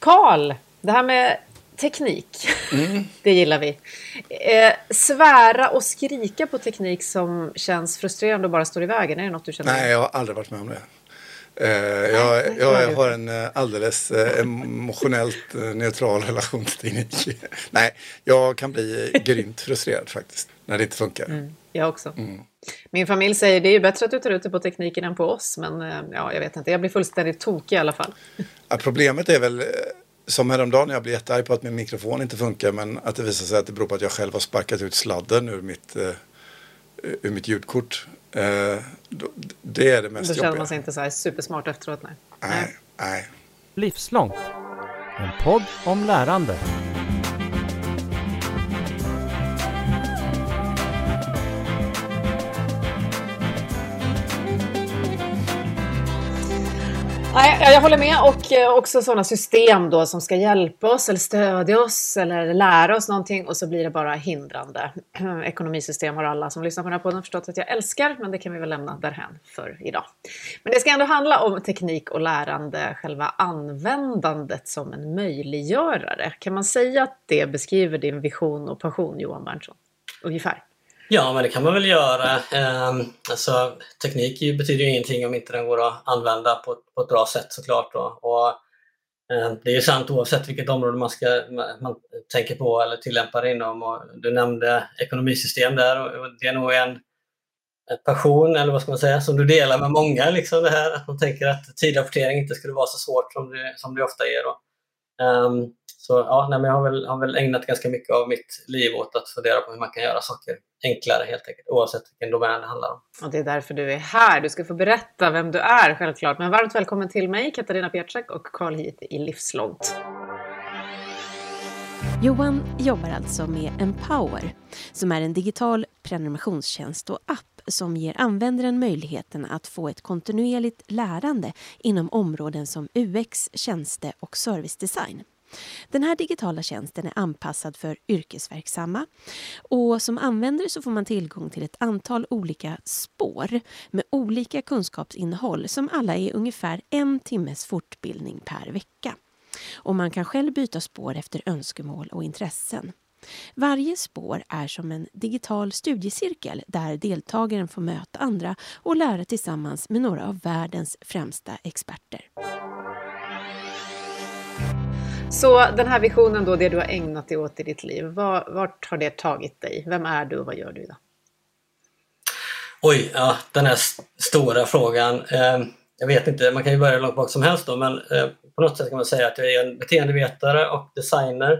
Karl, det här med teknik, mm. det gillar vi. Eh, svära och skrika på teknik som känns frustrerande och bara står i vägen, är det något du känner? Nej, jag har aldrig varit med om det. Eh, jag, jag, har en eh, alldeles eh, emotionellt neutral relation till teknik. Nej, jag kan bli grymt frustrerad faktiskt när det inte funkar. Mm, jag också. Mm. Min familj säger det är ju bättre att du tar ut det på tekniken än på oss. Men ja, jag vet inte, jag blir fullständigt tokig i alla fall. Ja, problemet är väl som häromdagen när jag blev jättearg på att min mikrofon inte funkar men att det visar sig att det beror på att jag själv har sparkat ut sladden ur mitt, ur mitt ljudkort. Eh, det är det mest Då känner man sig inte så här supersmart efteråt. Nej. Nej, nej. Livslångt. En podd om lärande. Nej, jag håller med och eh, också sådana system då som ska hjälpa oss eller stödja oss eller lära oss någonting och så blir det bara hindrande. Ekonomisystem har alla som lyssnar på den här podden förstått att jag älskar, men det kan vi väl lämna därhän för idag. Men det ska ändå handla om teknik och lärande, själva användandet som en möjliggörare. Kan man säga att det beskriver din vision och passion, Johan Berntsson? Ungefär. Ja, men det kan man väl göra. Ehm, alltså, teknik betyder ju ingenting om inte den går att använda på, på ett bra sätt såklart. Då. Och, ehm, det är ju sant oavsett vilket område man, ska, man tänker på eller tillämpar inom. Och du nämnde ekonomisystem där och det är nog en, en passion, eller vad ska man säga, som du delar med många. Liksom det här, att man tänker att tidrapportering inte skulle vara så svårt som det, som det ofta är. Då. Um, så ja, nej, men jag har väl, har väl ägnat ganska mycket av mitt liv åt att fundera på hur man kan göra saker enklare helt enkelt, oavsett vilken domän det handlar om. Och det är därför du är här. Du ska få berätta vem du är självklart. Men varmt välkommen till mig, Katarina Pietschak och Carl hit i Livslångt. Johan jobbar alltså med Empower som är en digital prenumerationstjänst och app som ger användaren möjligheten att få ett kontinuerligt lärande inom områden som UX, tjänste och servicedesign. Den här digitala tjänsten är anpassad för yrkesverksamma och som användare så får man tillgång till ett antal olika spår med olika kunskapsinnehåll som alla är ungefär en timmes fortbildning per vecka. Och man kan själv byta spår efter önskemål och intressen. Varje spår är som en digital studiecirkel där deltagaren får möta andra och lära tillsammans med några av världens främsta experter. Så den här visionen då, det du har ägnat dig åt i ditt liv, vart har det tagit dig? Vem är du och vad gör du idag? Oj, ja, den här stora frågan. Eh, jag vet inte, man kan ju börja långt bak som helst då, men eh, på något sätt kan man säga att jag är en beteendevetare och designer.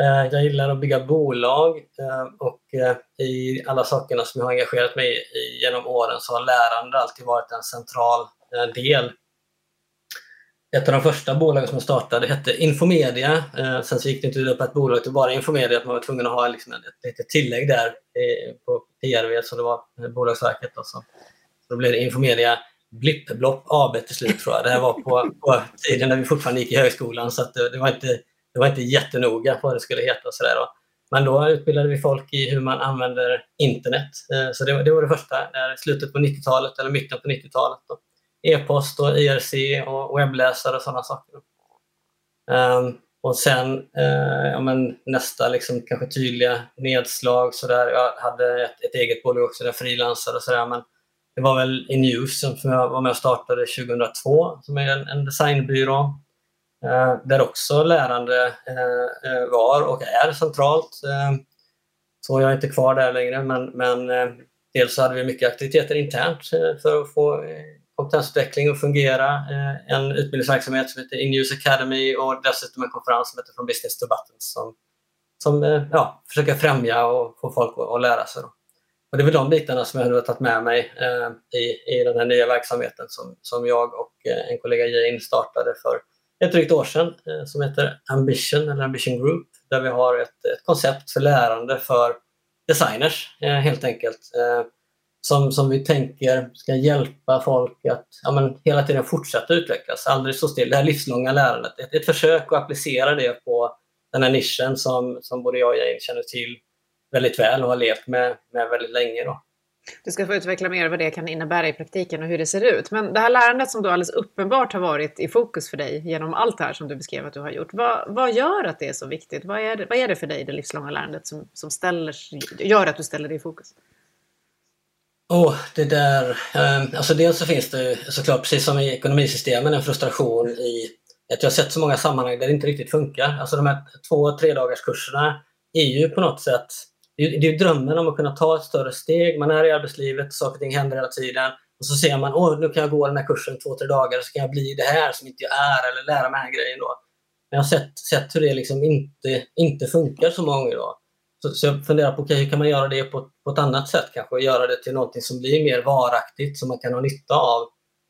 Eh, jag gillar att bygga bolag eh, och eh, i alla sakerna som jag har engagerat mig i genom åren så har lärande alltid varit en central eh, del ett av de första bolagen som jag startade hette Infomedia. Eh, sen så gick det inte upp ett bolag till bara Infomedia, att man var tvungen att ha liksom ett litet tillägg där eh, på PRV, så det var eh, Bolagsverket. Då, så. så då blev det Infomedia Blippblopp AB till slut tror jag. Det här var på, på tiden när vi fortfarande gick i högskolan så det, det, var inte, det var inte jättenoga vad det skulle heta. Och så där, då. Men då utbildade vi folk i hur man använder internet. Eh, så det, det var det första, eh, slutet på 90-talet eller mitten på 90-talet e-post och IRC och webbläsare och sådana saker. Um, och sen uh, ja, men nästa liksom, kanske tydliga nedslag. Så där. Jag hade ett, ett eget bolag också, där frilansade och sådär. Men det var väl Inuse som jag var med och startade 2002 som är en, en designbyrå. Uh, där också lärande uh, var och är centralt. Ehm, så jag är inte kvar där längre men, men dels så hade vi mycket aktiviteter internt för att få kompetensutveckling och fungera. Eh, en utbildningsverksamhet som heter InUse Academy och dessutom en konferens som heter From Business to Buttons som, som eh, ja, försöker främja och få folk att, att lära sig. Då. Och det är väl de bitarna som jag har tagit med mig eh, i, i den här nya verksamheten som, som jag och eh, en kollega Jane startade för ett drygt år sedan eh, som heter Ambition eller Ambition Group där vi har ett, ett koncept för lärande för designers eh, helt enkelt eh, som, som vi tänker ska hjälpa folk att ja, men, hela tiden fortsätta utvecklas, aldrig stå still. Det här livslånga lärandet. Ett, ett försök att applicera det på den här nischen som, som både jag och Jane känner till väldigt väl och har levt med, med väldigt länge. Då. Du ska få utveckla mer vad det kan innebära i praktiken och hur det ser ut. Men det här lärandet som då alldeles uppenbart har varit i fokus för dig genom allt det här som du beskrev att du har gjort. Vad, vad gör att det är så viktigt? Vad är det, vad är det för dig, det livslånga lärandet, som, som ställer, gör att du ställer det i fokus? Oh, det där, eh, alltså dels så finns det såklart, precis som i ekonomisystemen, en frustration i att jag har sett så många sammanhang där det inte riktigt funkar. Alltså de här två tre dagars kurserna är ju på något sätt det är, ju drömmen om att kunna ta ett större steg. Man är i arbetslivet, saker och ting händer hela tiden. Och så ser man, åh, nu kan jag gå den här kursen två, tre dagar så kan jag bli det här som inte jag är eller lära mig den här grejen då. Men jag har sett, sett hur det liksom inte, inte funkar så många gånger då. Så, så jag funderar på, okay, hur kan man göra det på, på ett annat sätt kanske? Göra det till någonting som blir mer varaktigt, som man kan ha nytta av.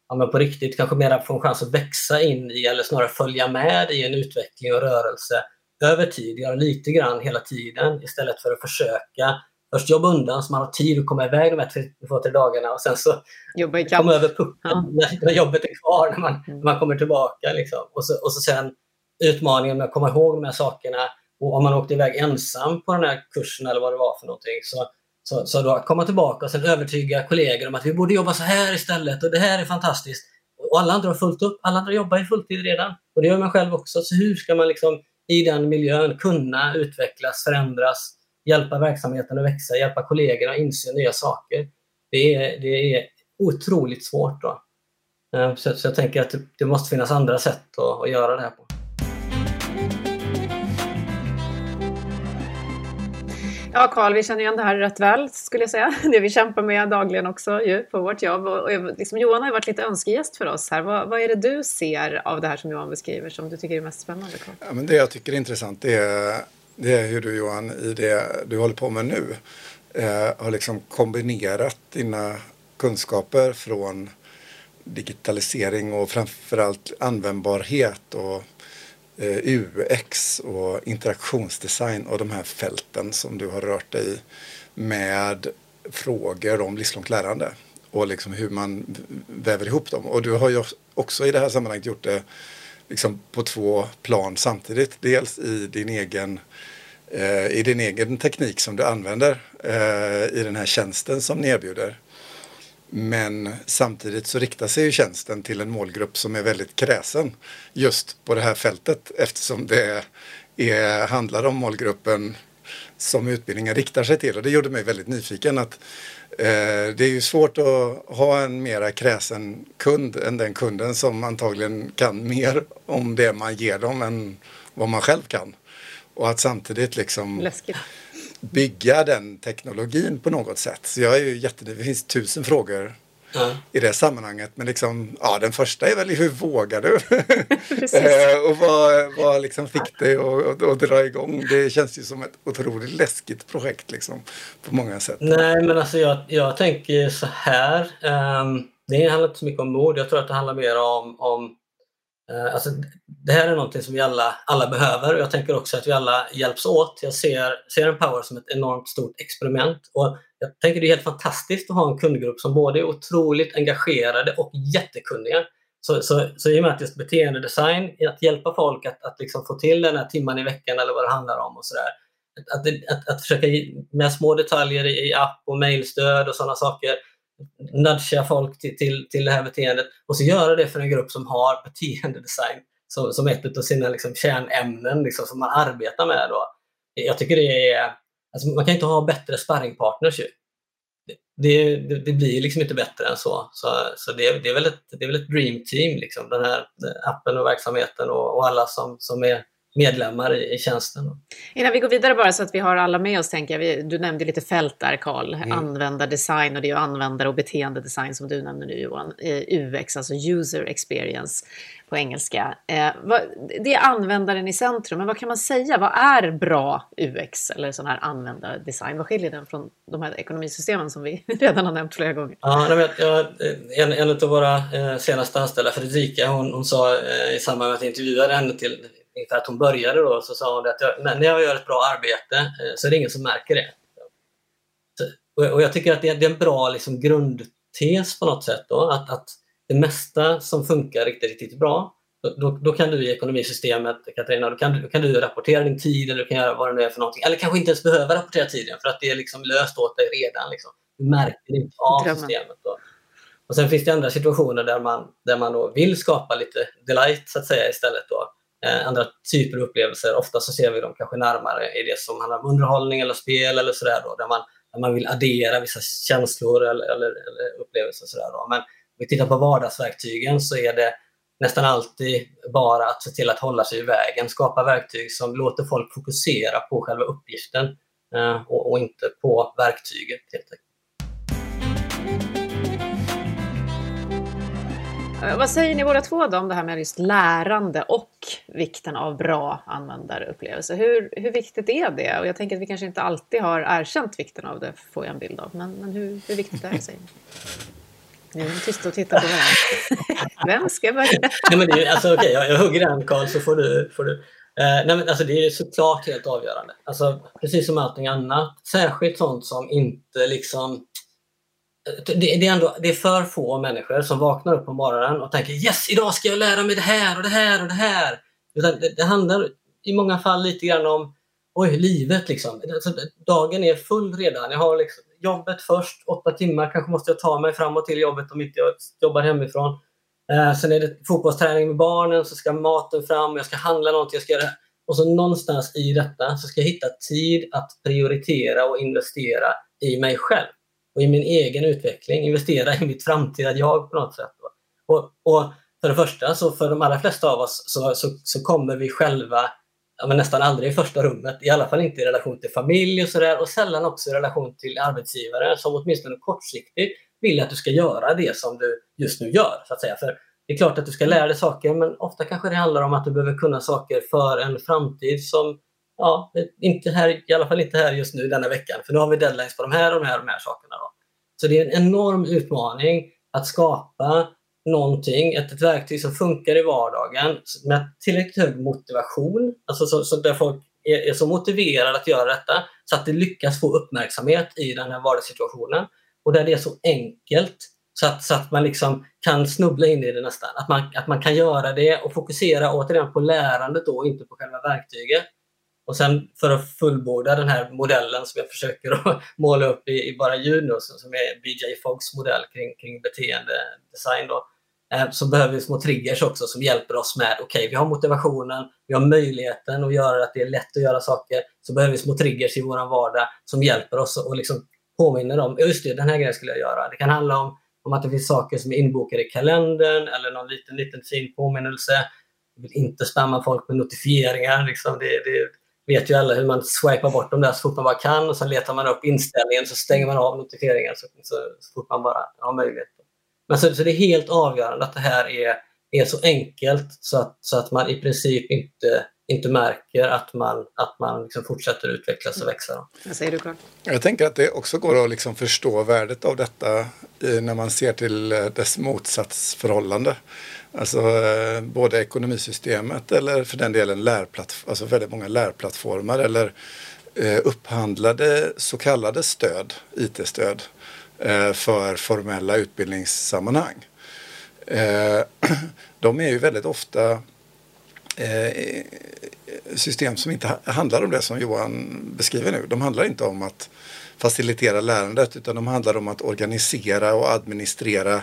Ja, men på riktigt kanske mer få en chans att växa in i, eller snarare följa med i en utveckling och rörelse över tid, göra lite grann hela tiden istället för att försöka först jobba undan så man har tid att komma iväg de här två, tre dagarna och sen så Jobba komma över pucken ja. när jobbet är kvar när man, mm. när man kommer tillbaka. Liksom. Och, så, och så sen utmaningen med att komma ihåg de här sakerna och om man åkte iväg ensam på den här kursen eller vad det var för någonting så, så, så då komma tillbaka och sen övertyga kollegor om att vi borde jobba så här istället och det här är fantastiskt. Och alla andra har fullt upp, alla andra jobbar i fulltid redan. Och det gör man själv också. Så hur ska man liksom i den miljön kunna utvecklas, förändras, hjälpa verksamheten att växa, hjälpa kollegorna att inse nya saker. Det är, det är otroligt svårt. Då. Ehm, så, så jag tänker att det, måste finnas andra sätt att, att göra det här på. Ja, Karl, vi känner igen det här rätt väl, skulle jag säga. Det vi kämpar med dagligen också ju, på vårt jobb. Och, liksom, Johan har ju varit lite önskegäst för oss här. Vad, vad, är det du ser av det här som Johan beskriver som du tycker är mest spännande? Carl? Ja, men det jag tycker är intressant det är, det är hur du Johan, i det du håller på med nu, eh, har liksom kombinerat dina kunskaper från digitalisering och framförallt användbarhet och Eh, UX och interaktionsdesign och de här fälten som du har rört dig i med frågor om livslångt lärande och liksom hur man väver ihop dem. Och du har ju också i det här sammanhanget gjort det liksom på två plan samtidigt. Dels i din egen, eh, i din egen teknik som du använder eh, i den här tjänsten som ni erbjuder. Men samtidigt så riktar sig ju tjänsten till en målgrupp som är väldigt kräsen just på det här fältet eftersom det är, handlar om målgruppen som utbildningen riktar sig till. Och det gjorde mig väldigt nyfiken att eh, det är ju svårt att ha en mera kräsen kund än den kunden som antagligen kan mer om det man ger dem än vad man själv kan. Och att samtidigt liksom Läskigt bygga den teknologin på något sätt. Så jag är ju jättenyfiken. Det finns tusen frågor ja. i det sammanhanget. Men liksom, ja, den första är väl hur vågar du? Eh, och vad, vad liksom fick dig att, att, dra igång? Det känns ju som ett otroligt läskigt projekt liksom, på många sätt. Nej, men alltså jag, jag tänker så här. Um, det handlar inte så mycket om mod. Jag tror att det handlar mer om, om Eh, alltså, det här är någonting som vi alla, alla behöver och jag tänker också att vi alla hjälps åt. Jag ser, ser Empower som ett enormt stort experiment och jag tänker det är helt fantastiskt att ha en kundgrupp som både är otroligt engagerade och jättekunniga. Så, så, så i och med att just beteendedesign, att hjälpa folk att, att liksom få till den här timman i veckan eller vad det handlar om och sådär. Att, att, att, att, försöka med små detaljer i, i app och mejlstöd och sådana saker nudga folk till, till, till det här beteendet och så göra det för en grupp som har beteendedesign som, som ett av sina liksom, kärnämnen liksom, som man arbetar med. Då. Jag tycker det är... Alltså, man kan inte ha bättre sparringpartners ju. Det, det, det, blir liksom inte bättre än så. Så, så det, det, är väl ett, det är väl ett dream team, liksom, den här appen och verksamheten och, och alla som, som är medlemmar i, i tjänsten. Innan vi går vidare bara så att vi har alla med oss, tänker jag. Du nämnde lite fält där, Karl. Mm. Användardesign och det är ju användare och beteendedesign som du nämner nu, Johan. UX, alltså user experience på engelska. Eh, det är användaren i centrum, men vad kan man säga? Vad är bra UX eller sån här användardesign? Vad skiljer den från de här ekonomisystemen som vi redan har nämnt flera gånger? Ja, jag, en, en av våra eh, senaste anställda, Fredrika, hon, hon sa eh, i samband med att jag intervjuade henne till ungefär att hon började då, så sa hon att jag, när jag gör ett bra arbete eh, så är det ingen som märker det. Och, och jag tycker att det, det är en bra liksom, grundtes på något sätt. Då, att, att det mesta som funkar riktigt, riktigt bra, då, då, kan du i ekonomisystemet, Katarina, då kan, då kan du rapportera din tid eller du kan göra vad det nu är för någonting. Eller kanske inte ens behöva rapportera tiden för att det är liksom löst åt dig redan. Liksom. du märker inte av Drömmen. systemet. Då. Och sen finns det andra situationer där man, där man då vill skapa lite delight så att säga istället. Då. Eh, andra typer av upplevelser, ofta så ser vi dem kanske närmare i det som handlar om underhållning eller spel eller sådär då, där man, där man vill addera vissa känslor eller, eller, eller upplevelser. Sådär då. Men om vi tittar på vardagsverktygen så är det nästan alltid bara att se till att hålla sig i vägen, skapa verktyg som låter folk fokusera på själva uppgiften eh, och, och inte på verktyget. Helt enkelt. Eh, vad säger ni båda två då om det här med just lärande och vikten av bra användarupplevelser? Hur, hur viktigt är det? Och jag tänker att vi kanske inte alltid har erkänt vikten av det, får jag en bild av. Men, men hur, hur viktigt är det, säger ni? Nu är de tysta och tittar på varandra. Vem ska börja? Nej, men det är, alltså, okay, jag, jag hugger den Karl så får du. Får du. Eh, nej, men, alltså, det är såklart helt avgörande. Alltså, precis som allting annat. Särskilt sånt som inte liksom... Det, det, är ändå, det är för få människor som vaknar upp på morgonen och tänker yes, idag ska jag lära mig det här och det här och det här. Utan det, det handlar i många fall lite grann om oj, livet. Liksom. Alltså, dagen är full redan. Jag har liksom jobbet först, åtta timmar. Kanske måste jag ta mig fram och till jobbet om inte jag jobbar hemifrån. Eh, sen är det fotbollsträning med barnen, så ska maten fram, jag ska handla någonting, jag ska göra Och så någonstans i detta så ska jag hitta tid att prioritera och investera i mig själv och i min egen utveckling, investera i mitt framtida jag på något sätt. Och, och för det första, så för de allra flesta av oss så, så, så kommer vi själva ja, men nästan aldrig i första rummet, i alla fall inte i relation till familj och sådär och sällan också i relation till arbetsgivare som åtminstone kortsiktigt vill att du ska göra det som du just nu gör. Så att säga. För det är klart att du ska lära dig saker men ofta kanske det handlar om att du behöver kunna saker för en framtid som ja, inte här, i alla fall inte här just nu denna veckan. För nu har vi deadlines på de här och de här, och de här sakerna. Då. Så det är en enorm utmaning att skapa någonting, ett, ett verktyg som funkar i vardagen med tillräckligt hög motivation, alltså så, så där folk är, är, så motiverade att göra detta så att det lyckas få uppmärksamhet i den här vardagssituationen och där det är så enkelt så att, så att man liksom kan snubbla in i det nästan. Att man, att man kan göra det och fokusera återigen på lärandet då, och inte på själva verktyget. Och sen för att fullborda den här modellen som jag försöker att måla upp i, i bara ljud nu, som är BJ Foggs modell kring, kring beteendedesign då, eh, så behöver vi små triggers också som hjälper oss med, okej, okay, vi har motivationen, vi har möjligheten att göra att det är lätt att göra saker, så behöver vi små triggers i vår vardag som hjälper oss och liksom påminner om, just det, den här grejen skulle jag göra. Det kan handla om, om att det finns saker som är inbokade i kalendern eller någon liten, liten fin påminnelse. Jag vill inte spamma folk med notifieringar. Liksom. Det, det, vet ju alla hur man swipar bort dem där så fort man bara kan och sen letar man upp inställningen så stänger man av notifieringar så, så, så fort man bara har möjlighet. Men så, så det är helt avgörande att det här är, är så enkelt så att, så att man i princip inte, inte märker att man, att man liksom fortsätter utvecklas och växa. Vad säger du Carl? Jag tänker att det också går att liksom förstå värdet av detta när man ser till dess motsatsförhållande. Alltså eh, både ekonomisystemet eller för den delen lärplattform, alltså väldigt många lärplattformar eller eh, upphandlade så kallade stöd, IT-stöd eh, för formella utbildningssammanhang. Eh, de är ju väldigt ofta eh, system som inte handlar om det som Johan beskriver nu. De handlar inte om att facilitera lärandet utan de handlar om att organisera och administrera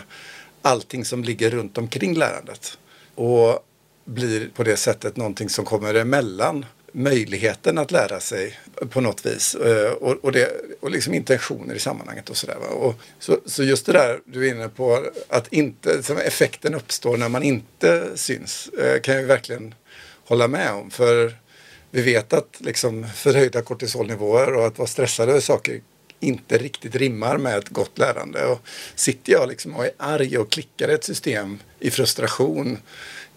allting som ligger runt omkring lärandet. Och blir på det sättet någonting som kommer emellan möjligheten att lära sig på något vis eh, och, och, det, och liksom intentioner i sammanhanget och sådär. Så, så just det där du är inne på att inte, som effekten uppstår när man inte syns eh, kan jag verkligen hålla med om. För vi vet att liksom förhöjda kortisolnivåer och att vara stressad över saker inte riktigt rimmar med ett gott lärande. Och sitter jag liksom och är arg och klickar ett system i frustration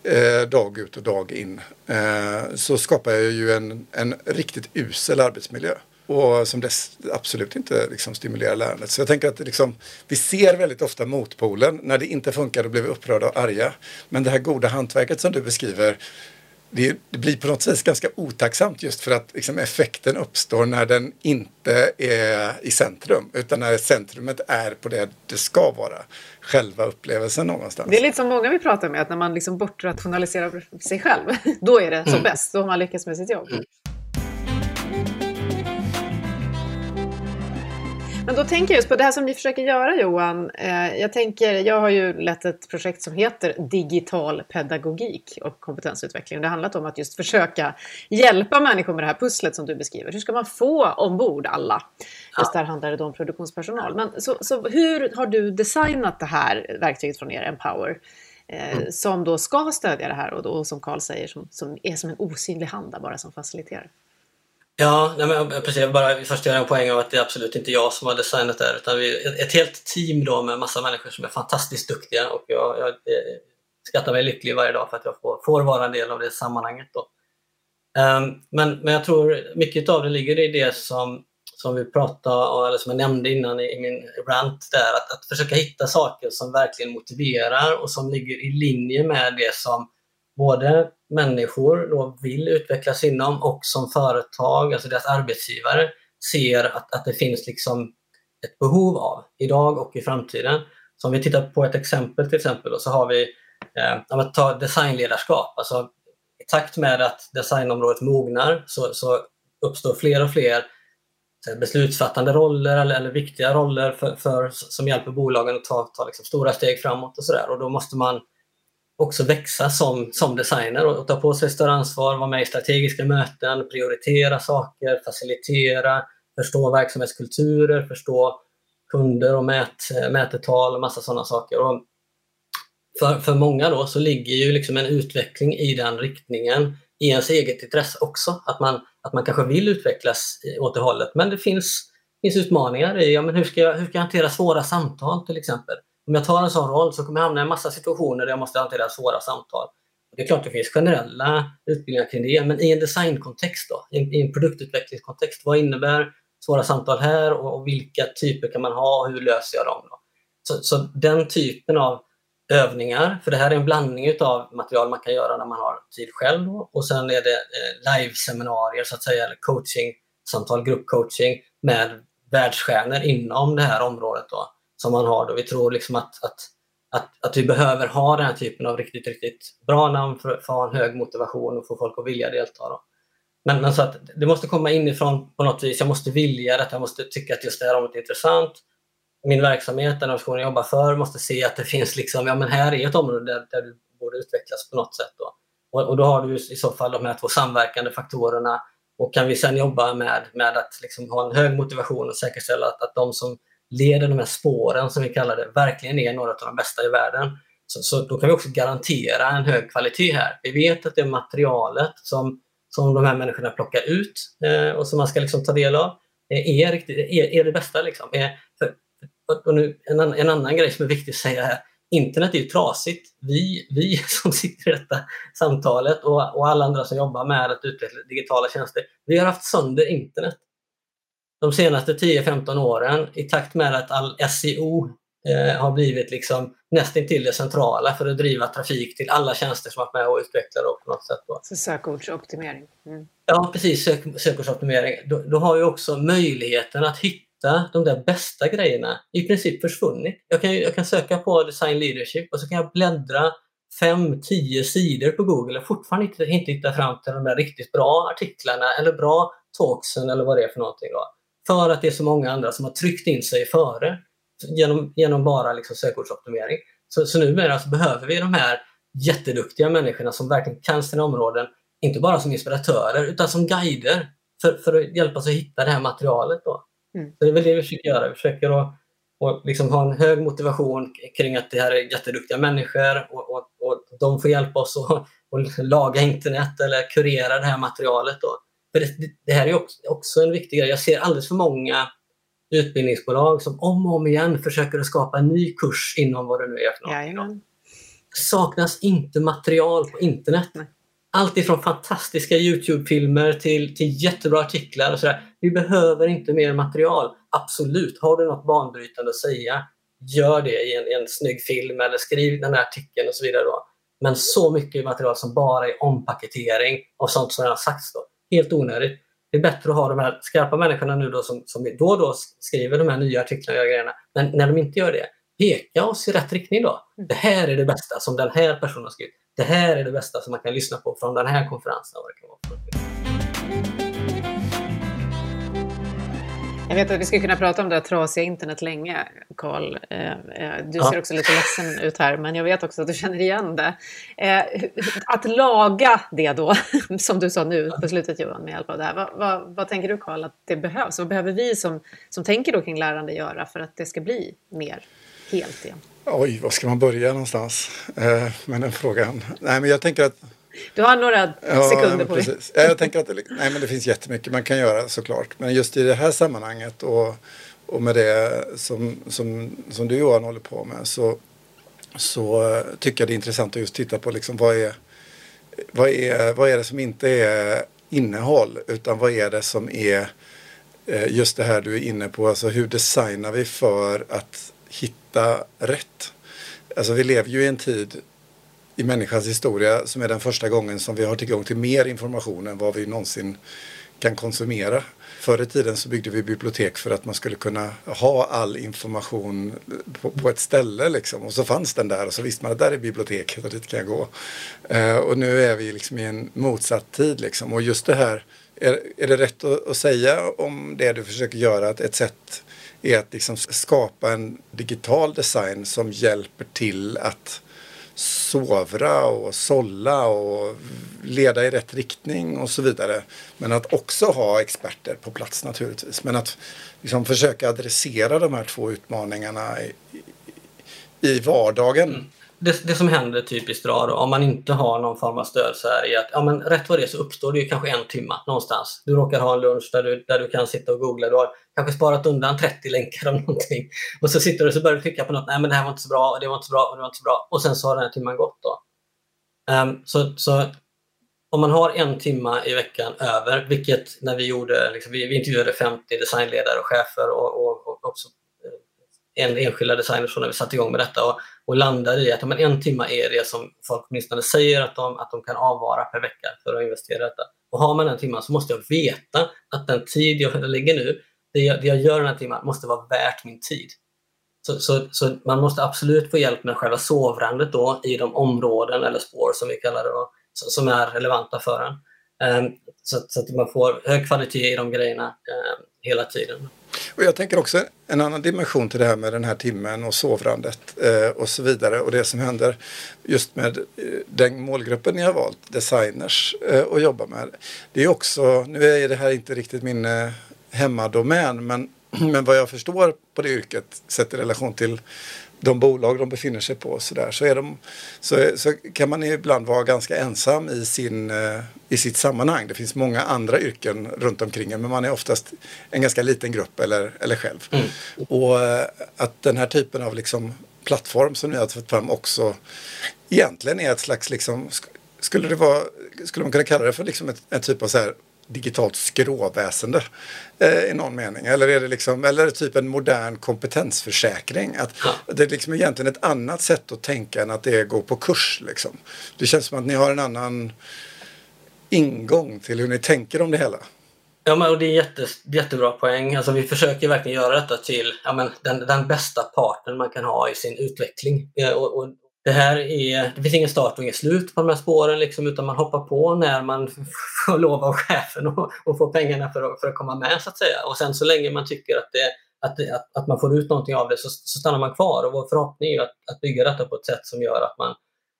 eh, dag ut och dag in eh, så skapar jag ju en, en riktigt usel arbetsmiljö. Och som dess absolut inte liksom stimulerar lärandet. Så jag tänker att liksom, vi ser väldigt ofta motpolen. När det inte funkar då blir vi upprörda och arga. Men det här goda hantverket som du beskriver det, det, blir på något sätt ganska otacksamt just för att liksom, effekten uppstår när den inte är i centrum utan när centrumet är på det det ska vara. Själva upplevelsen någonstans. Det är lite som många vi pratar med, att när man liksom bortrationaliserar sig själv, då är det som mm. bäst. Då har man lyckats med sitt jobb. Mm. Men då tänker jag just på det här som ni försöker göra Johan. Eh, jag tänker, jag har ju lett ett projekt som heter Digital pedagogik och kompetensutveckling. Det har handlat om att just försöka hjälpa människor med det här pusslet som du beskriver. Hur ska man få ombord alla? Just där handlar det om produktionspersonal. Men så, så hur har du designat det här verktyget från er, Empower? Eh, som då ska stödja det här och då, som Karl säger, som, som är som en osynlig hand bara som faciliterar. Ja, nej men precis. Jag bara först göra en poäng av att det är absolut inte jag som har designat det här utan vi är ett helt team då med massa människor som är fantastiskt duktiga och jag, jag eh, skattar mig lycklig varje dag för att jag får, får vara en del av det sammanhanget. Då. Um, men, men jag tror mycket av det ligger i det som, som vi pratade eller som jag nämnde innan i, i min rant där, att, att försöka hitta saker som verkligen motiverar och som ligger i linje med det som både människor då vill utvecklas inom och som företag, alltså deras arbetsgivare, ser att, att det finns liksom ett behov av idag och i framtiden. Så om vi tittar på ett exempel till exempel då, så har vi eh, ta designledarskap. Alltså, I takt med att designområdet mognar så, så uppstår fler och fler eh, beslutsfattande roller eller, eller viktiga roller för, för, som hjälper bolagen att ta, ta liksom stora steg framåt och sådär. Och då måste man också växa som, som designer och, ta på sig större ansvar, vara med i strategiska möten, prioritera saker, facilitera, förstå verksamhetskulturer, förstå kunder och mät, mätetal och massa sådana saker. Och för, för många då så ligger ju liksom en utveckling i den riktningen i ens eget intresse också. Att man, att man kanske vill utvecklas åt det hållet. Men det finns, finns utmaningar i ja, men hur, ska jag, hur ska jag hantera svåra samtal till exempel. Om jag tar en sån roll så kommer jag hamna i en massa situationer där jag måste hantera svåra samtal. Det är klart det finns generella utbildningar kring det, men i en designkontext då, i en produktutvecklingskontext, vad innebär svåra samtal här och, vilka typer kan man ha och hur löser jag dem? Då? Så, så den typen av övningar, för det här är en blandning av material man kan göra när man har tid själv och sen är det eh, live-seminarier så att säga, eller coaching-samtal, gruppcoaching med världsstjärnor inom det här området. Då som man har. Då. Vi tror liksom att, att, att, att vi behöver ha den här typen av riktigt, riktigt bra namn för, för att ha en hög motivation och få folk att vilja delta. Då. Men, men så att det måste komma inifrån på något vis. Jag måste vilja detta, jag måste tycka att just det här området är intressant. Min verksamhet, den organisationen jag jobbar för, måste se att det finns liksom, ja men här är ett område där, där du borde utvecklas på något sätt. Då. Och, och då har du i så fall de här två samverkande faktorerna och kan vi sedan jobba med, med att liksom ha en hög motivation och säkerställa att, att de som leder de här spåren som vi kallar det verkligen är några av de bästa i världen. Så, så då kan vi också garantera en hög kvalitet här. Vi vet att det materialet som, som de här människorna plockar ut eh, och som man ska liksom ta del av eh, är, riktigt, är, är det bästa. Liksom. Är, för, och nu, en, en, annan grej som är viktig att säga här. Internet är ju trasigt. Vi, vi som sitter i detta samtalet och, och alla andra som jobbar med att utveckla digitala tjänster, vi har haft sönder internet de senaste 10-15 åren i takt med att all SEO eh, har blivit liksom nästintill det centrala för att driva trafik till alla tjänster som varit med och utvecklat på något sätt. Då. Så sökordsoptimering. Mm. Ja, precis. Sök, sökordsoptimering. Då, då, har ju också möjligheten att hitta de där bästa grejerna i princip försvunnit. Jag kan, jag kan söka på design leadership och så kan jag bläddra 5-10 sidor på Google och fortfarande inte, inte hitta fram till de där riktigt bra artiklarna eller bra talksen eller vad det är för någonting. Då. För att det är så många andra som har tryckt in sig före genom, genom bara liksom sökordsoptimering. Så, så numera så behöver vi de här jätteduktiga människorna som verkligen kan sina områden, inte bara som inspiratörer utan som guider för, för att hjälpa oss att hitta det här materialet. Då. Mm. Så det är väl det vi försöker göra. Vi försöker att och liksom ha en hög motivation kring att det här är jätteduktiga människor och, och, och de får hjälpa oss att laga internet eller kurera det här materialet. Då. För det, det, här är också, också en viktig grej. Jag ser alldeles för många utbildningsbolag som om och om igen försöker att skapa en ny kurs inom vad det nu är för något. Det saknas inte material på internet. Allt ifrån fantastiska Youtube-filmer till, till jättebra artiklar och sådär. Vi behöver inte mer material. Absolut, har du något banbrytande att säga, gör det i en, i en snygg film eller skriv den här artikeln och så vidare. Då. Men så mycket material som bara är ompaketering av sånt som redan sagts. Då helt onödigt. Det är bättre att ha de här skarpa människorna nu då som, som då och då skriver de här nya artiklarna och grejerna. Men när de inte gör det, peka oss i rätt riktning då. Mm. Det här är det bästa som den här personen har skrivit. Det här är det bästa som man kan lyssna på från den här konferensen. Jag vet att vi ska kunna prata om det trasiga internet länge, Karl. Eh, eh, du ser också lite ledsen ut här, men jag vet också att du känner igen det. Eh, att laga det då, som du sa nu på slutet Johan, med hjälp av det här. Vad, vad, vad tänker du Karl att det behövs? Vad behöver vi som, som tänker då kring lärande göra för att det ska bli mer helt igen? Oj, var ska man börja någonstans med den frågan? Nej, men jag tänker att du har några sekunder på dig. Ja, jag tänker att det, nej, men det finns jättemycket man kan göra såklart. Men just i det här sammanhanget och, och med det som, som, som du Johan håller på med så, så tycker jag det är intressant att just titta på liksom vad, är, vad, är, vad är det som inte är innehåll utan vad är det som är eh, just det här du är inne på. Alltså hur designar vi för att hitta rätt? Alltså vi lever ju i en tid i människans historia som är den första gången som vi har tillgång till mer information än vad vi någonsin kan konsumera. Förr i tiden så byggde vi bibliotek för att man skulle kunna ha all information på, på, ett ställe liksom. Och så fanns den där och så visste man att där är biblioteket och dit kan jag gå. Uh, och nu är vi liksom i en motsatt tid liksom. Och just det här, är, är det rätt att, att säga om det du försöker göra att ett sätt är att liksom skapa en digital design som hjälper till att sovra och sålla och leda i rätt riktning och så vidare. Men att också ha experter på plats naturligtvis. Men att liksom försöka adressera de här två utmaningarna i, i vardagen. Mm det, det som händer typiskt då, då, om man inte har någon form av stöd så är att ja, men rätt vad det är så uppstår det ju kanske en timme någonstans. Du råkar ha en lunch där du, där du kan sitta och googla. Du har kanske sparat undan 30 länkar om någonting. Och så sitter du och så börjar du klicka på något. Nej, men det här var inte så bra och det var inte så bra och det var inte så bra. Och sen så har den här timmen gått då. Um, så, så om man har en timme i veckan över, vilket när vi gjorde, liksom, vi, vi intervjuade 50 designledare och chefer och, och, en enskilda designers när vi satte igång med detta och, och landade i att men en timme är det som folk åtminstone säger att de, att de kan avvara per vecka för att investera i detta. Och har man en timme så måste jag veta att den tid jag lägger nu, det jag, det jag gör den här timmen, måste vara värt min tid. Så, så, så, man måste absolut få hjälp med själva sovrandet då i de områden eller spår som vi kallar det då, som är relevanta för en. Um, så, så, att man får hög kvalitet i de grejerna um, hela tiden. Och jag tänker också en annan dimension till det här med den här timmen och sovrandet eh, och så vidare och det som händer just med eh, den målgruppen ni har valt, designers, eh, att jobba med. Det är också, nu är det här inte riktigt min eh, hemmadomän men, men vad jag förstår på det yrket sett i relation till de bolag de befinner sig på så, där, så, är de, så, så kan man ibland vara ganska ensam i, sin, eh, i sitt sammanhang. Det finns många andra yrken runt omkring en men man är oftast en ganska liten grupp eller, eller själv. Mm. Och eh, att den här typen av liksom plattform som ni har tagit fram också egentligen är ett slags, liksom, skulle, det vara, skulle man kunna kalla det för liksom ett, en typ av så här digitalt skråväsende eh, i någon mening? Eller är det liksom, eller är det typ en modern kompetensförsäkring? Att ja. Det är liksom egentligen ett annat sätt att tänka än att det är gå på kurs. Liksom. Det känns som att ni har en annan ingång till hur ni tänker om det hela. Ja, men, och det är jätte, jättebra poäng. Alltså, vi försöker verkligen göra detta till ja, men, den, den bästa parten man kan ha i sin utveckling. Eh, och, och det här är, det finns ingen start och ingen slut på de här spåren liksom, utan man hoppar på när man får lov av chefen och, och får pengarna för att, för att komma med så att säga. Och sen så länge man tycker att, det, att, det, att, att man får ut någonting av det så, så stannar man kvar. Och vår förhoppning är att, att bygga detta på ett sätt som gör att man,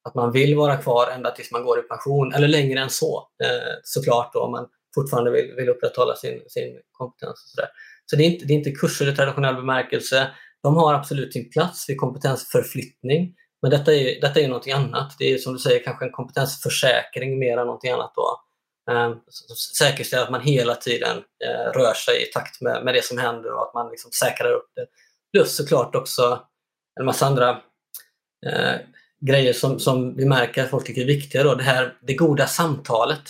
att man vill vara kvar ända tills man går i pension eller längre än så eh, såklart då, om man fortfarande vill, vill upprätthålla sin, sin kompetens. Och så där. så det är, inte, det är inte kurser i traditionell bemärkelse. De har absolut sin plats vid kompetensförflyttning. Men detta är, detta är någonting annat. Det är som du säger kanske en kompetensförsäkring mer än någonting annat. Då. Eh, säkerställa att man hela tiden eh, rör sig i takt med, med det som händer och att man liksom säkrar upp det. Plus såklart också en massa andra eh, grejer som, som vi märker att folk tycker är viktiga. Då. Det här det goda samtalet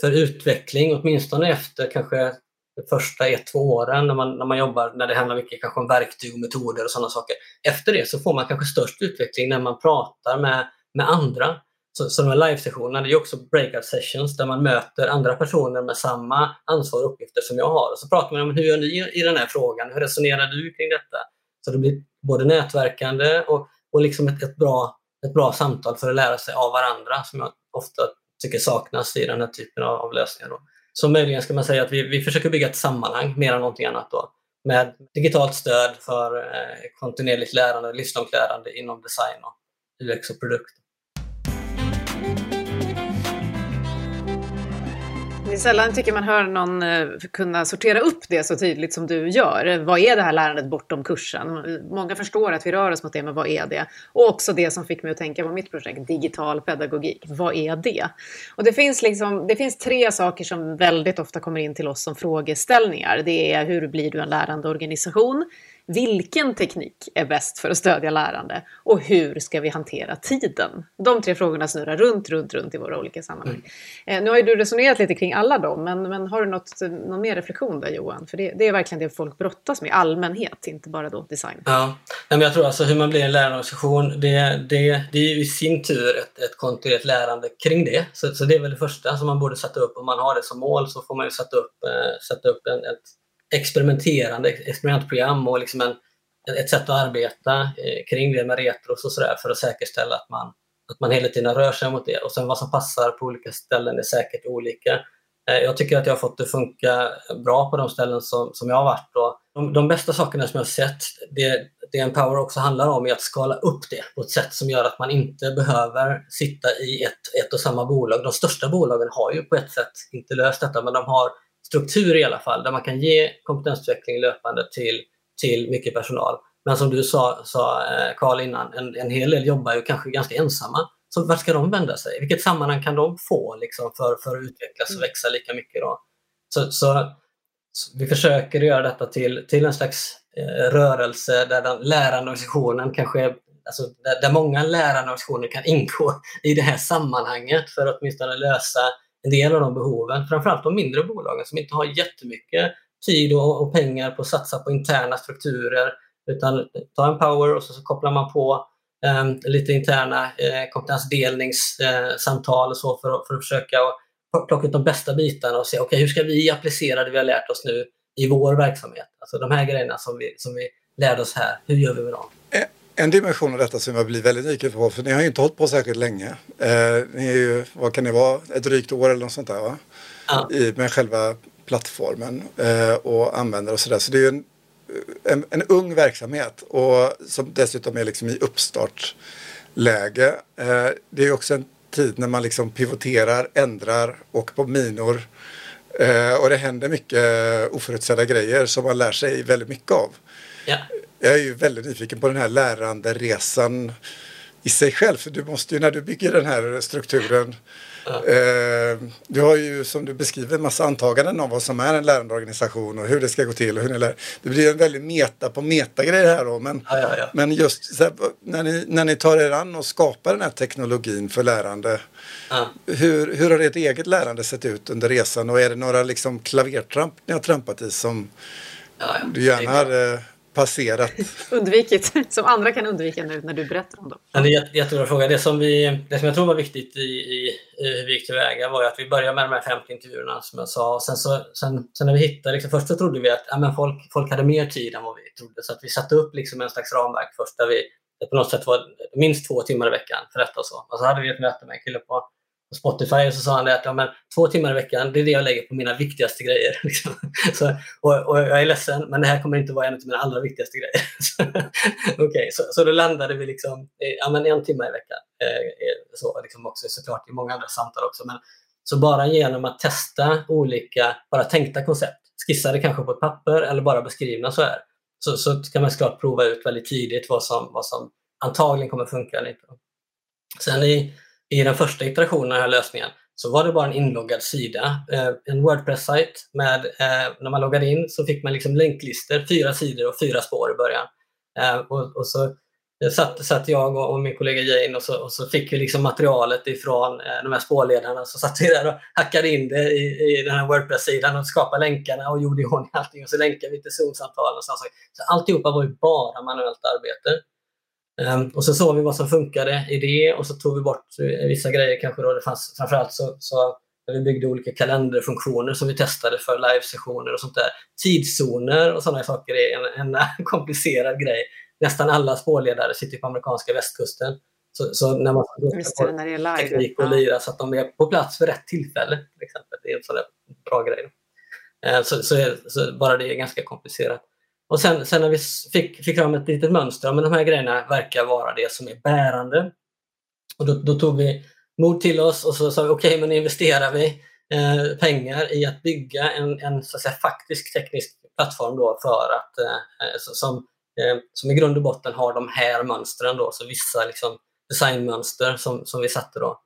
för utveckling, åtminstone efter kanske de första ett, två åren när man, när man jobbar, när det handlar mycket kanske om verktyg och metoder och sådana saker. Efter det så får man kanske störst utveckling när man pratar med, med andra. Så, så de här live-sessionerna, det är också breakout sessions där man möter andra personer med samma ansvar och uppgifter som jag har. Och så pratar man om hur gör ni i den här frågan? Hur resonerar du kring detta? Så det blir både nätverkande och, och liksom ett, ett, bra, ett bra samtal för att lära sig av varandra som jag ofta tycker saknas i den här typen av, av lösningar. Då. Så möjligen ska man säga att vi, vi försöker bygga ett sammanhang mer än någonting annat. Då. med digitalt stöd för eh, kontinuerligt lärande, livslångt lärande inom design och UX och produkt. Är sällan tycker man hör någon eh, kunna sortera upp det så tydligt som du gör. Vad är det här lärandet bortom kursen? Många förstår att vi rör oss mot det, men vad är det? Och också det som fick mig att tänka på mitt projekt, digital pedagogik. Vad är det? Och det finns, liksom, det finns tre saker som väldigt ofta kommer in till oss som frågeställningar. Det är hur blir du en lärande organisation? Vilken teknik är bäst för att stödja lärande? Och hur ska vi hantera tiden? De tre frågorna snurrar runt, runt, runt i våra olika sammanhang. Mm. nu har ju du resonerat lite kring alla dem, men, men har du något, någon mer reflektion där Johan? För det, det, är verkligen det folk brottas med i allmänhet, inte bara då design. Ja, men jag tror alltså hur man blir en lärarorganisation, det, det, det är i sin tur ett, ett kontinuerligt lärande kring det. Så, så det är väl det första som man borde sätta upp. Om man har det som mål så får man ju sätta upp, äh, sätta upp en, ett experimenterande experimentprogram och liksom en, ett sätt att arbeta eh, kring det med retros och sådär för att säkerställa att man, att man hela tiden rör sig mot det. Och sen vad som passar på olika ställen är säkert olika. Eh, jag tycker att jag har fått det funka bra på de ställen som, som jag har varit. Och de, de bästa sakerna som jag har sett, det, det Empower också handlar om är att skala upp det på ett sätt som gör att man inte behöver sitta i ett, ett och samma bolag. De största bolagen har ju på ett sätt inte löst detta, men de har struktur i alla fall, där man kan ge kompetensutveckling löpande till, till mycket personal. Men som du sa, sa eh, Carl innan, en, en hel del jobbar ju kanske ganska ensamma. Så vart ska de vända sig? Vilket sammanhang kan de få liksom, för, för att utvecklas och mm. växa lika mycket? Då? Så, så, så vi försöker göra detta till, till en slags eh, rörelse där den lärande kanske alltså, där, där många lärande organisationer kan ingå i det här sammanhanget för att åtminstone lösa en del av de behoven. Framförallt de mindre bolagen som inte har jättemycket tid och, och pengar på att satsa på interna strukturer. Utan ta en power och så, så kopplar man på eh, lite interna eh, kompetensdelningssamtal och så för, för att försöka plocka ut de bästa bitarna och se okay, hur ska vi applicera det vi har lärt oss nu i vår verksamhet. Alltså de här grejerna som vi, som vi lärde oss här, hur gör vi med dem? Eh, en dimension av detta som jag blir väldigt nyfiken på, för ni har ju inte hållit på särskilt länge. Eh, ni är ju, vad kan det vara, ett drygt år eller något sånt där va? Ja. I, med själva plattformen eh, och användare och sådär. Så det är ju en, en, en, ung verksamhet och som dessutom är liksom i uppstartsläge. Eh, det är ju också en tid när man liksom pivoterar, ändrar, åker på minor. Eh, och det händer mycket oförutsedda grejer som man lär sig väldigt mycket av. Ja. Jag är ju väldigt nyfiken på den här läranderesan i sig själv. För du måste ju när du bygger den här strukturen. Ja. Eh, du har ju som du beskriver en massa antaganden om vad som är en lärandeorganisation och hur det ska gå till. Och hur ni lär. Det blir en väldigt meta på metagrej här då. Men, ja, ja, men just här, när, ni, när ni tar er an och skapar den här teknologin för lärande. Hur, hur har ert eget lärande sett ut under resan och är det några liksom klavertramp ni har trampat i som du gärna hade passerat. Undvikit, som andra kan undvika nu när du berättar om dem. Ja, det är en jättebra fråga. Det som, vi, det som jag tror var viktigt i, i, i hur vi gick tillväga var att vi började med de här 50 intervjuerna som jag sa. Sen, så, sen, sen när vi hittade, liksom, först så trodde vi att ja, men folk, folk hade mer tid än vad vi trodde. Så att vi satte upp liksom en slags ramverk först där vi på något sätt var minst två timmar i veckan för detta och så. Och så hade vi ett möte med en kille på Spotify och så sa han att ja, men, två timmar i veckan, det är det jag lägger på mina viktigaste grejer. Liksom. Så, och, och, jag är ledsen, men det här kommer inte vara en av mina allra viktigaste grejer. Så, okay, så, så då landade vi liksom, ja, men en timme i veckan. Eh, så liksom också såklart i många andra samtal också. Men, så bara genom att testa olika, bara tänkta koncept, skissade kanske på ett papper eller bara beskrivna så här, så, så kan man såklart prova ut väldigt tidigt vad som, vad som antagligen kommer funka Lite. Sen i i den första iterationen av den här lösningen så var det bara en inloggad sida, eh, en Wordpress-sajt med, eh, när man loggade in så fick man liksom länklistor, fyra sidor och fyra spår i början. Eh, och, och så satt, satt jag och, och, min kollega Jane och så, och så fick vi liksom materialet ifrån de här spårledarna. Så satt vi där och hackade in det i, i den här Wordpress-sidan och skapade länkarna och gjorde i ordning allting. Och så länkade vi till Zoom-samtal och så. Så alltihopa var ju bara manuellt arbete. Um, och så såg vi vad som funkade i det och så tog vi bort eh, vissa grejer kanske då. Det fanns, framförallt så, så vi byggde olika kalenderfunktioner som vi testade för livesessioner och sånt där. Tidszoner och sådana saker är en, en komplicerad grej. Nästan alla spårledare sitter på amerikanska västkusten. Så, så när man Just det, när det är live. teknik och lira så att de är på plats för rätt tillfälle. Till exempel. Det är en sån bra grej. Uh, så, så, så bara det är ganska komplicerat. Och sen, sen när vi fick, fick fram ett litet mönster, men de här grejerna verkar vara det som är bärande. Och då, då tog vi mod till oss och så sa vi okej, okay, men investerar vi eh, pengar i att bygga en, en så att säga, faktisk teknisk plattform då för att, eh, eh som, eh, som i grund och botten har de här mönstren då, så vissa liksom, designmönster som, som vi satte då.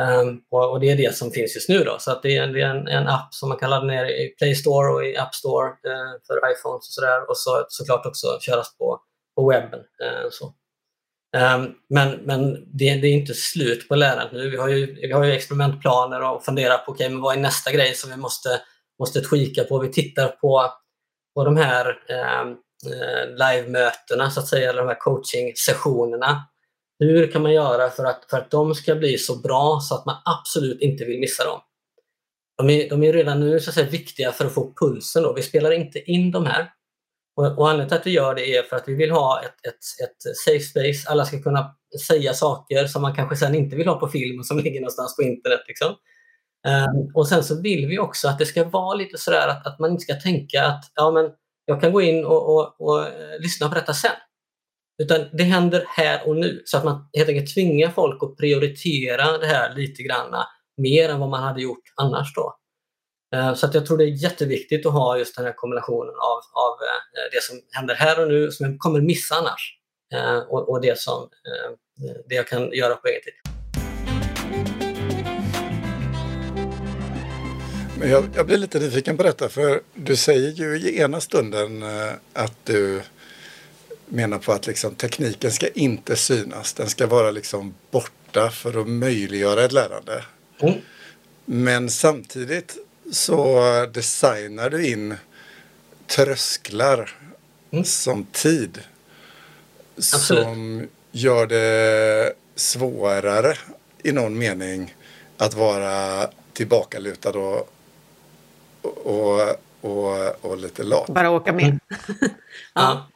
Um, och, och, det är det som finns just nu. Då. Så att det är, det är en, en, app som man kan ladda ner i Play Store och i App Store eh, för iPhones och sådär. Och så, såklart också köras på, på webben. Eh, så. Um, men men det, det, är inte slut på lärandet nu. Vi har ju, vi har ju experimentplaner och funderar på okay, men vad är nästa grej som vi måste, måste tweaka på. Vi tittar på, på de här ehm, eh, live-mötena, så att säga, eller de här coaching-sessionerna hur kan man göra för att, för att de ska bli så bra så att man absolut inte vill missa dem? De är, de är redan nu så att säga, viktiga för att få pulsen. Då. Vi spelar inte in de här. Och, och anledningen till att vi gör det är för att vi vill ha ett, ett, ett safe space. Alla ska kunna säga saker som man kanske sen inte vill ha på film och som ligger någonstans på internet. Liksom. Um, och sen så vill vi också att det ska vara lite sådär att, att man inte ska tänka att ja, men jag kan gå in och, och, och, och lyssna på detta sen. Utan det händer här och nu. Så att man helt enkelt tvingar folk att prioritera det här lite granna mer än vad man hade gjort annars. Då. Eh, så att jag tror det är jätteviktigt att ha just den här kombinationen av, av eh, det som händer här och nu som jag kommer missa annars eh, och, och det, som, det jag kan göra på egen tid. Men jag, jag blir lite nyfiken på detta för du säger ju i ena stunden att du menar på att liksom, tekniken ska inte synas. Den ska vara liksom borta för att möjliggöra ett lärande. Mm. Men samtidigt så designar du in trösklar mm. som tid. Absolut. Som gör det svårare i någon mening att vara tillbakalutad och, och, och, och lite lat. Bara åka med. Mm. ja.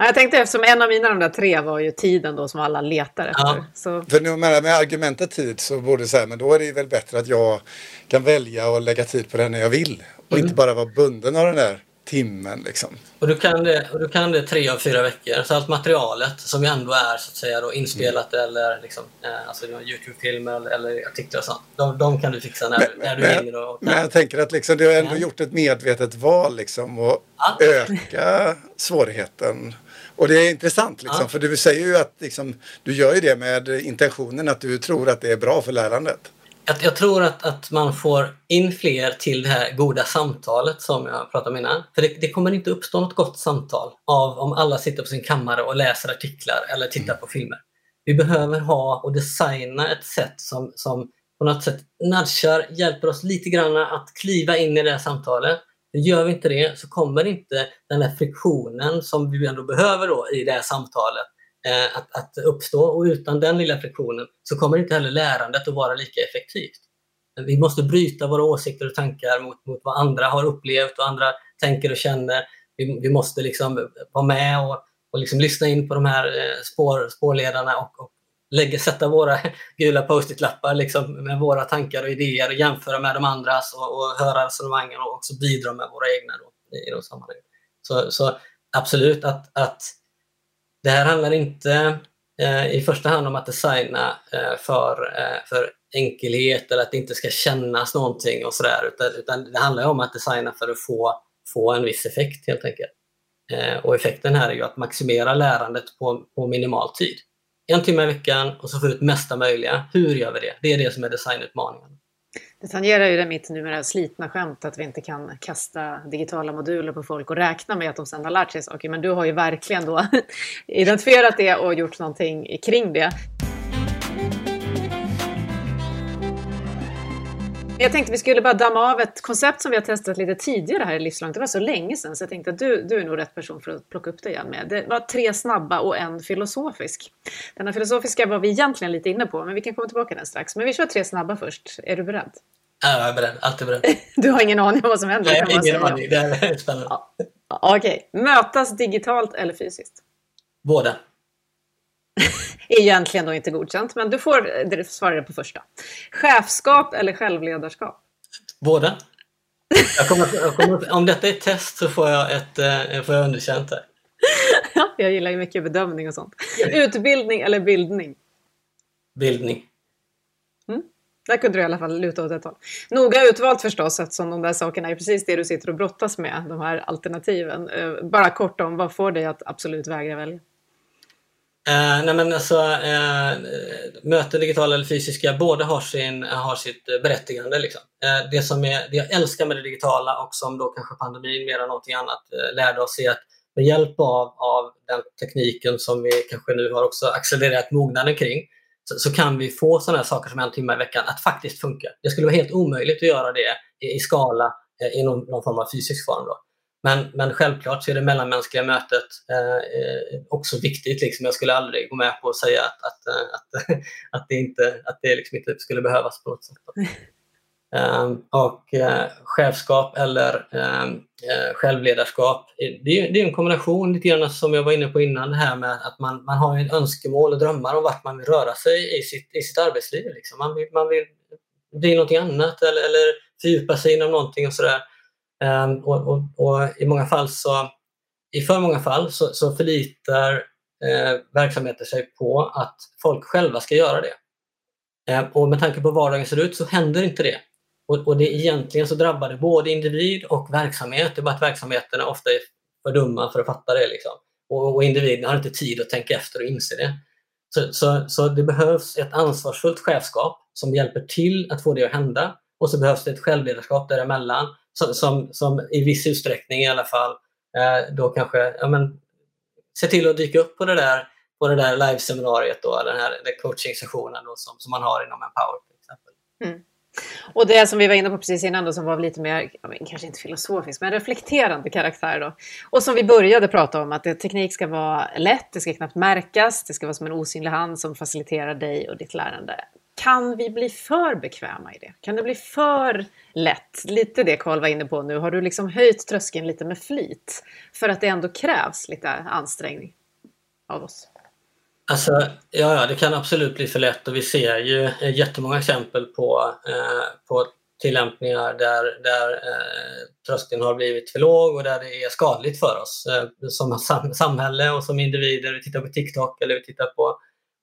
Ja, jag tänkte eftersom en av mina de där tre var ju tiden då som alla letar efter. Ja. Så... För nu med, med argumentet tid så borde det säga, men då är det väl bättre att jag kan välja och lägga tid på det när jag vill. Och mm. inte bara vara bunden av den där timmen. Liksom. Och, du kan det, och du kan det tre av fyra veckor. Så allt materialet som ändå är så att säga då, inspelat mm. eller liksom, eh, alltså, Youtube-filmer eller, eller, artiklar och sånt. De, de kan du fixa när, men, när du men, hinner. Och, men jag tänker att liksom, du har ändå ja. gjort ett medvetet val liksom, och ja. öka svårigheten och det är intressant liksom, ja. för du säger ju att liksom, du gör ju det med intentionen att du tror att det är bra för lärandet. Jag, jag tror att, att man får in fler till det här goda samtalet som jag pratade om innan. För det, det kommer inte uppstå något gott samtal av om alla sitter på sin kammare och läser artiklar eller tittar mm. på filmer. Vi behöver ha och designa ett sätt som, som på något sätt nudgar, hjälper oss lite grann att kliva in i det här samtalet Gör vi inte det så kommer inte den här friktionen som vi ändå behöver då i det här samtalet eh, att, att uppstå. Och utan den lilla friktionen så kommer inte heller lärandet att vara lika effektivt. Vi måste bryta våra åsikter och tankar mot, mot vad andra har upplevt och andra tänker och känner. Vi, vi måste liksom vara med och, och liksom lyssna in på de här eh, spår, spårledarna och, och lägga, sätta våra gula post-it-lappar liksom, med våra tankar och idéer och jämföra med de andras och, och höra resonemangen och också bidra med våra egna då, i de sammanhangen. Så, så absolut att, att det här handlar inte eh, i första hand om att designa eh, för, eh, för enkelhet eller att det inte ska kännas någonting och sådär utan, utan det handlar om att designa för att få, få en viss effekt helt enkelt. Eh, och effekten här är ju att maximera lärandet på, på minimal tid en timme i veckan och så få ut mesta möjliga. Hur gör vi det? Det är det som är designutmaningen. Det tangerar ju det mitt numera slitna skämt att vi inte kan kasta digitala moduler på folk och räkna med att de sedan har lärt sig saker. Men du har ju verkligen då identifierat det och gjort någonting kring det. Jag tänkte vi skulle bara damma av ett koncept som vi har testat lite tidigare här i Livslångt. Det var så länge sedan så jag tänkte att du, du är nog rätt person för att plocka upp det igen med. Det var tre snabba och en filosofisk. Denna filosofiska var vi egentligen lite inne på men vi kan komma tillbaka den strax. Men vi kör tre snabba först. Är du beredd? Ja, jag är beredd. Alltid beredd. du har ingen aning om vad som händer? Nej, ingen aning. Det är spännande. Ja. Okej. Mötas digitalt eller fysiskt? Båda. egentligen då inte godkänt, men du får svara på första. Chefskap eller självledarskap? Båda. Jag kommer, jag kommer, om detta är ett test så får jag, ett, eh, får jag underkänt. Ja, jag gillar ju mycket bedömning och sånt. Utbildning eller bildning? Bildning. Där kunde du i alla fall luta åt ett håll. Noga utvalt förstås eftersom de där sakerna är precis det du sitter och brottas med, de här alternativen. Eh, Bara kort om vad får dig att absolut vägra välja? Eh, nej men alltså, eh, möten, digitala eller fysiska, båda har, sin, har sitt eh, berättigande. Liksom. Eh, det, som är, det jag älskar med det digitala och som då kanske pandemin mer än någonting annat eh, lärde oss är att med hjälp av, av den tekniken som vi kanske nu har också accelererat mognaden kring så, så kan vi få sådana saker som en timme i veckan att faktiskt funka. Det skulle vara helt omöjligt att göra det i, i skala eh, i någon, någon form av fysisk form. Då. Men, men självklart så är det mellanmänskliga mötet eh, eh, också viktigt. Liksom. Jag skulle aldrig gå med på att säga att, att, eh, att, att det, inte, att det liksom inte skulle behövas på något sätt. Um, och uh, chefskap eller um, uh, självledarskap, det är, det är en kombination lite grann som jag var inne på innan, det här med att man, man har en önskemål och drömmar om vart man vill röra sig i sitt, i sitt arbetsliv. Liksom. Man, vill, man vill bli någonting annat eller, eller fördjupa sig inom någonting och sådär. Um, och, och, och, i många fall så, i för många fall så, så förlitar eh, verksamheter sig på att folk själva ska göra det. Eh, och med tanke på hur vardagen ser ut så händer inte det. Och, och det egentligen så drabbar det både individ och verksamhet. Det är bara att verksamheterna ofta är för dumma för att fatta det. Liksom. Och, och individen har inte tid att tänka efter och inse det. Så, så, så det behövs ett ansvarsfullt chefskap som hjälper till att få det att hända. Och så behövs det ett självledarskap däremellan som, som, som i viss utsträckning i alla fall eh, då kanske ja, men, se till att dyka upp på det där, på det där liveseminariet då, den här den coaching-sessionen då, som, som man har inom Empower till exempel. Mm. Och det som vi var inne på precis innan då, som var lite mer, kanske inte filosofiskt, men reflekterande karaktär då. Och som vi började prata om, att teknik ska vara lätt, det ska knappt märkas, det ska vara som en osynlig hand som faciliterar dig och ditt lärande. Kan vi bli för bekväma i det? Kan det bli för lätt? Lite det Karl var inne på nu. Har du liksom höjt tröskeln lite med flit? För att det ändå krävs lite ansträngning av oss. Alltså, ja, ja, det kan absolut bli för lätt och vi ser ju eh, jättemånga exempel på, eh, på tillämpningar där, där eh, tröskeln har blivit för låg och där det är skadligt för oss eh, som sam samhälle och som individer. Vi tittar på TikTok eller vi tittar på,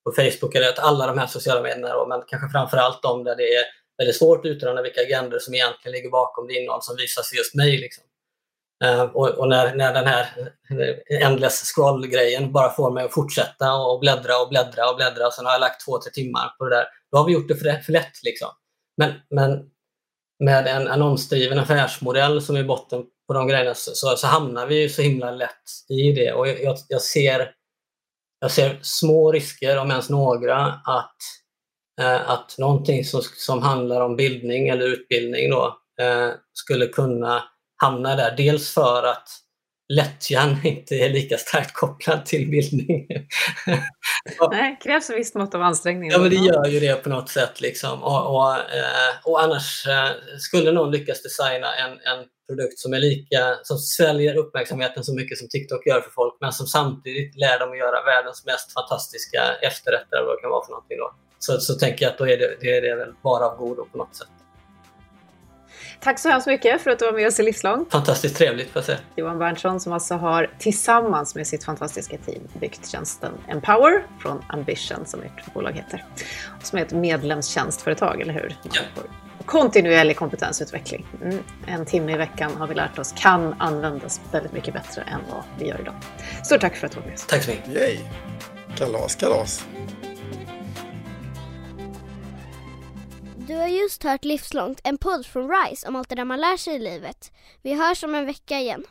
på Facebook eller alla de här sociala medierna då, men kanske framför allt de där det är väldigt svårt att utröna vilka agendor som egentligen ligger bakom det innehåll som visas just mig. Liksom. Uh, och, och när, när den här eh, endless scroll-grejen bara får mig att fortsätta och bläddra och bläddra och bläddra och sen har jag lagt två, tre timmar på det där. Då har vi gjort det för, för lätt. Liksom. Men, men med en annonsdriven affärsmodell som är botten på de grejerna så, så hamnar vi ju så himla lätt i det. Och jag, jag, ser, jag ser små risker, om ens några, att, eh, att någonting som, som handlar om bildning eller utbildning då, eh, skulle kunna hamna där. Dels för att lättjan inte är lika starkt kopplad till bildning. Nej, det krävs ett visst mått av ansträngning. Ja, men det gör ju det på något sätt. Liksom. Och, och, eh, och annars eh, skulle någon lyckas designa en, en produkt som är lika, som sväljer uppmärksamheten så mycket som TikTok gör för folk, men som samtidigt lär dem att göra världens mest fantastiska efterrätter, eller vad det kan vara för någonting då. Så, så tänker jag att då är det, det är det väl bara av godo på något sätt. Tack så hemskt mycket för att du var med oss i Livslång. Fantastiskt trevligt får jag säga. Johan Berntsson som alltså har tillsammans med sitt fantastiska team byggt tjänsten Empower från Ambition som ert bolag heter. Som är ett medlemstjänstföretag, eller hur? Ja. Kontinuerlig kompetensutveckling. Mm. En timme i veckan har vi lärt oss kan användas väldigt mycket bättre än vad vi gör idag. Stort tack för att du var med oss. Tack så mycket. Yay! Kalas, kalas. Du har just hört Livslångt, en podd från RISE om allt det där man lär sig i livet. Vi hörs om en vecka igen.